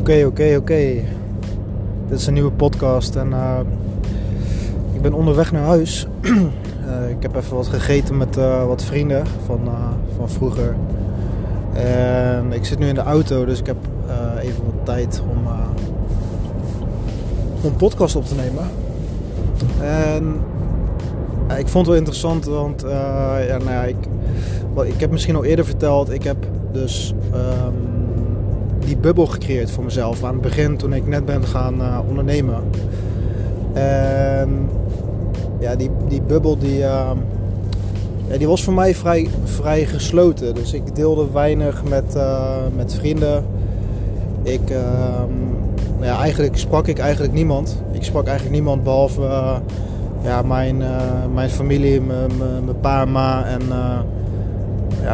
Oké, oké, oké. Dit is een nieuwe podcast en uh, ik ben onderweg naar huis. uh, ik heb even wat gegeten met uh, wat vrienden van, van vroeger. En ik zit nu in de auto, dus ik heb even wat tijd om, om een podcast op te nemen. En ik vond het wel interessant, want ja, nou ja, ik, well, ik heb misschien al eerder verteld, ik heb dus um, die bubbel gecreëerd voor mezelf aan het begin toen ik net ben gaan uh, ondernemen. En ja, die, die bubbel die, uh, ja, die was voor mij vrij, vrij gesloten. Dus ik deelde weinig met, uh, met vrienden. Ik, ja, eigenlijk sprak ik eigenlijk niemand. Ik sprak eigenlijk niemand behalve ja, mijn, mijn familie, mijn, mijn pa en ma en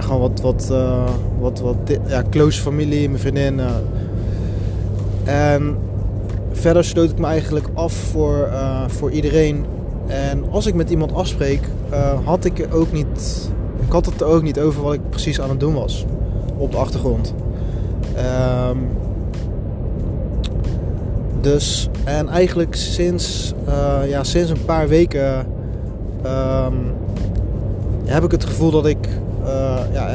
gewoon wat, wat, uh, wat, wat ja, close familie, mijn vriendin. Uh. En verder sloot ik me eigenlijk af voor, uh, voor iedereen. En als ik met iemand afspreek, had ik ook niet. Ik had het er ook niet over wat ik precies aan het doen was op de achtergrond. Um, dus, en eigenlijk sinds, ja, sinds een paar weken um, heb ik het gevoel dat ik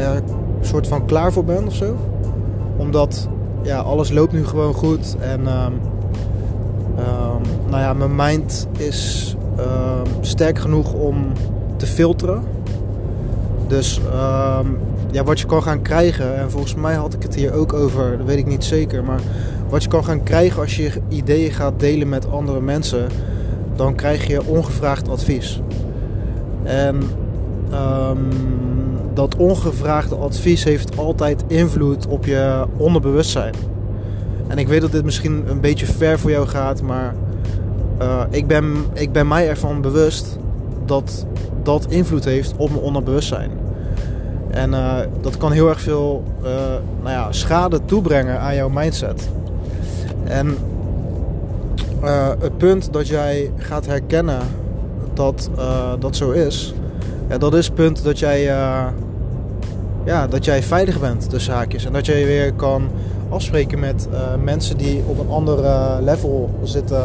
ja, een soort van klaar voor ben of zo. Omdat ja, alles loopt nu gewoon goed. En um, um, nou ja, mijn mind is um, sterk genoeg om te filteren. Dus ja, wat je kan gaan krijgen, en volgens mij had ik het hier ook over, dat weet ik niet zeker. Maar wat je kan gaan krijgen als je ideeën gaat delen met andere mensen, dan krijg je ongevraagd advies. En dat ongevraagde advies heeft altijd invloed op je onderbewustzijn. En ik weet dat dit misschien een beetje ver voor jou gaat, maar uh, ik, ben, ik ben mij ervan bewust dat dat invloed heeft op mijn onderbewustzijn. En uh, dat kan heel erg veel uh, nou ja, schade toebrengen aan jouw mindset. En het punt dat jij gaat herkennen dat dat zo is, ja, dat is het punt dat jij, uh, ja, dat jij veilig bent tussen haakjes. En dat jij weer kan afspreken met uh, mensen die op een ander level zitten.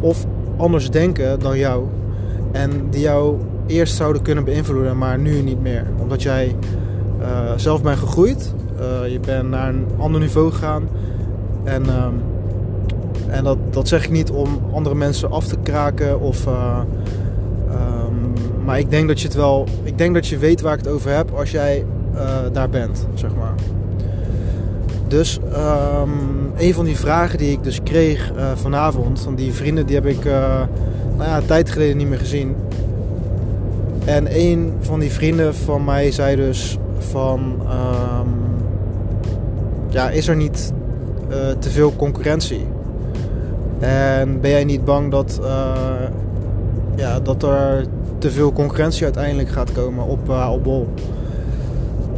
of anders denken dan jou. En die jou eerst zouden kunnen beïnvloeden, maar nu niet meer. Omdat jij zelf bent gegroeid. je bent naar een ander niveau gegaan. En, en dat, dat zeg ik niet om andere mensen af te kraken of maar ik denk dat je het wel. Ik denk dat je weet waar ik het over heb als jij uh, daar bent, zeg maar. Dus um, een van die vragen die ik dus kreeg uh, vanavond, van die vrienden, die heb ik uh, nou ja, een tijd geleden niet meer gezien. En een van die vrienden van mij zei dus van, um, ja, is er niet te veel concurrentie? En ben jij niet bang dat, ja, dat er te veel concurrentie uiteindelijk gaat komen op, uh, op bol.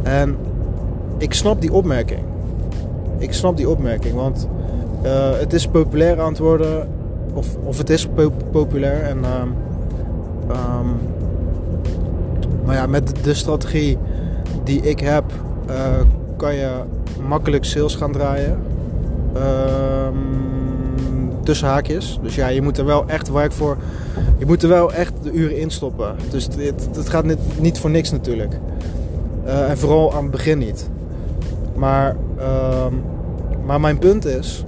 En ik snap die opmerking. Ik snap die opmerking, want uh, het is populair aan het worden. Of, of het is populair. En, um, ja, met de strategie die ik heb, uh, kan je makkelijk sales gaan draaien. Um, tussen haakjes. Dus ja, je moet er wel echt werk voor. Je moet er wel echt de uren in stoppen. Dus het, het gaat niet, niet voor niks natuurlijk. Uh, en vooral aan het begin niet. Maar, uh, maar mijn punt is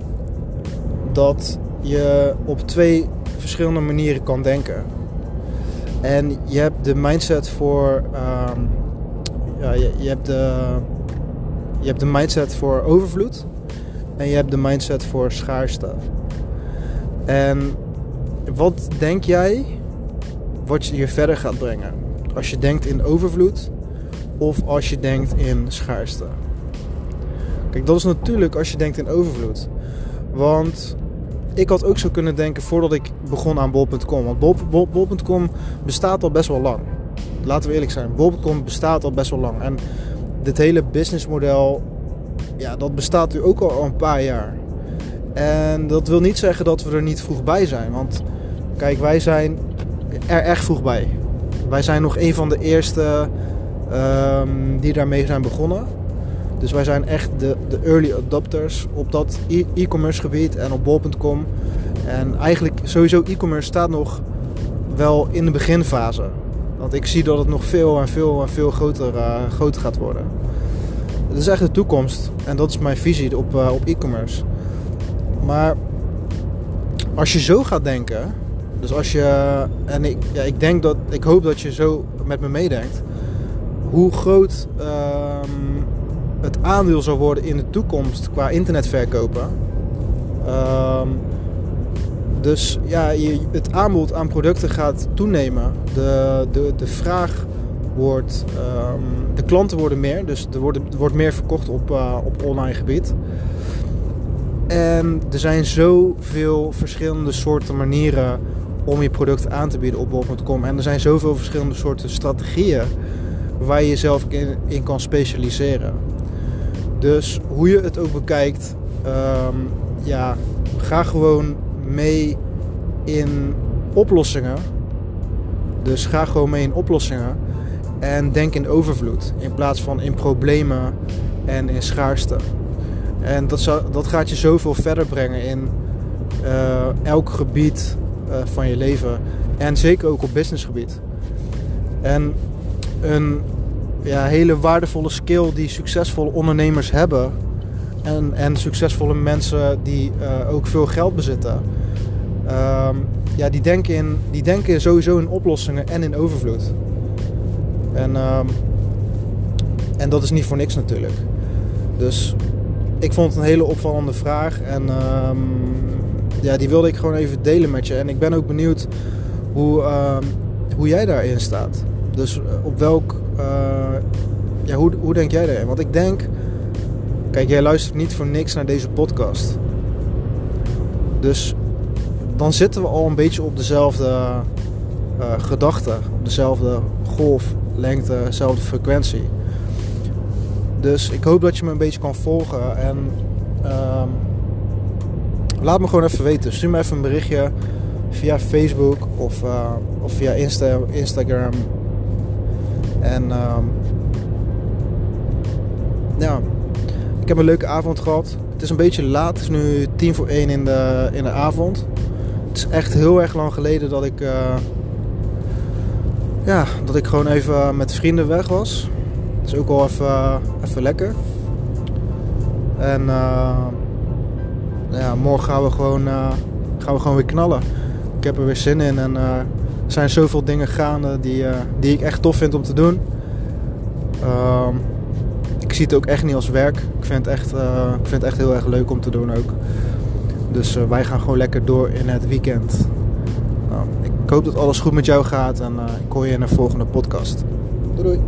dat je op twee verschillende manieren kan denken. En je hebt de mindset voor. Uh, ja, je, je, hebt de, je hebt de mindset voor overvloed. En je hebt de mindset voor schaarste. En wat denk jij wat je je verder gaat brengen? Als je denkt in overvloed of als je denkt in schaarste? Kijk, dat is natuurlijk als je denkt in overvloed. Want ik had ook zo kunnen denken voordat ik begon aan bol.com. Want bol.com bestaat al best wel lang. Laten we eerlijk zijn, bol.com bestaat al best wel lang. En dit hele businessmodel, ja, dat bestaat nu ook al een paar jaar. En dat wil niet zeggen dat we er niet vroeg bij zijn. Want kijk, wij zijn er echt vroeg bij. Wij zijn nog een van de eerste um, die daarmee zijn begonnen. Dus wij zijn echt de, de early adopters op dat e-commerce gebied en op bol.com. En eigenlijk sowieso e-commerce staat nog wel in de beginfase. Want ik zie dat het nog veel en veel en veel groter, uh, groter gaat worden. Het is echt de toekomst. En dat is mijn visie op, uh, op e-commerce. Maar als je zo gaat denken. Dus als je. En ik, ja, ik denk dat. Ik hoop dat je zo met me meedenkt. Hoe groot uh, het aandeel zal worden in de toekomst qua internetverkopen. Um, dus ja, je, het aanbod aan producten gaat toenemen. De, de, de vraag wordt. Um, de klanten worden meer. Dus er wordt, er wordt meer verkocht op, uh, op online gebied. En er zijn zoveel verschillende soorten manieren om je product aan te bieden op bol.com. En er zijn zoveel verschillende soorten strategieën waar je jezelf in, in kan specialiseren. Dus hoe je het ook bekijkt, um, ja, ga gewoon mee in oplossingen. Dus ga gewoon mee in oplossingen. En denk in overvloed in plaats van in problemen en in schaarste. En dat, dat gaat je zoveel verder brengen in uh, elk gebied uh, van je leven. En zeker ook op businessgebied. En een ja, hele waardevolle skill die succesvolle ondernemers hebben. En, en succesvolle mensen die uh, ook veel geld bezitten. Um, ja, die denken, in, die denken sowieso in oplossingen en in overvloed. En, um, en dat is niet voor niks natuurlijk. Dus ik vond het een hele opvallende vraag. En um, ja, die wilde ik gewoon even delen met je. En ik ben ook benieuwd hoe, hoe jij daarin staat. Dus op welk uh, ja, hoe, hoe denk jij daarin? Want ik denk, kijk, jij luistert niet voor niks naar deze podcast. Dus dan zitten we al een beetje op dezelfde uh, gedachte, op dezelfde golflengte, dezelfde frequentie. Dus ik hoop dat je me een beetje kan volgen en uh, laat me gewoon even weten. Stuur me even een berichtje via Facebook of, uh, of via Insta, Instagram en uh, ja, ik heb een leuke avond gehad. Het is een beetje laat. Het is nu tien voor één in de, in de avond. Het is echt heel erg lang geleden dat ik, uh, ja, dat ik gewoon even met vrienden weg was. Is ook wel even, even lekker. En uh, ja, morgen gaan we, gewoon, uh, gaan we gewoon weer knallen. Ik heb er weer zin in en er zijn zoveel dingen gaande die, die ik echt tof vind om te doen. Uh, ik zie het ook echt niet als werk. Ik vind het echt, ik vind het echt heel erg leuk om te doen ook. Dus wij gaan gewoon lekker door in het weekend. Nou, ik hoop dat alles goed met jou gaat en ik hoor je in een volgende podcast. Doei.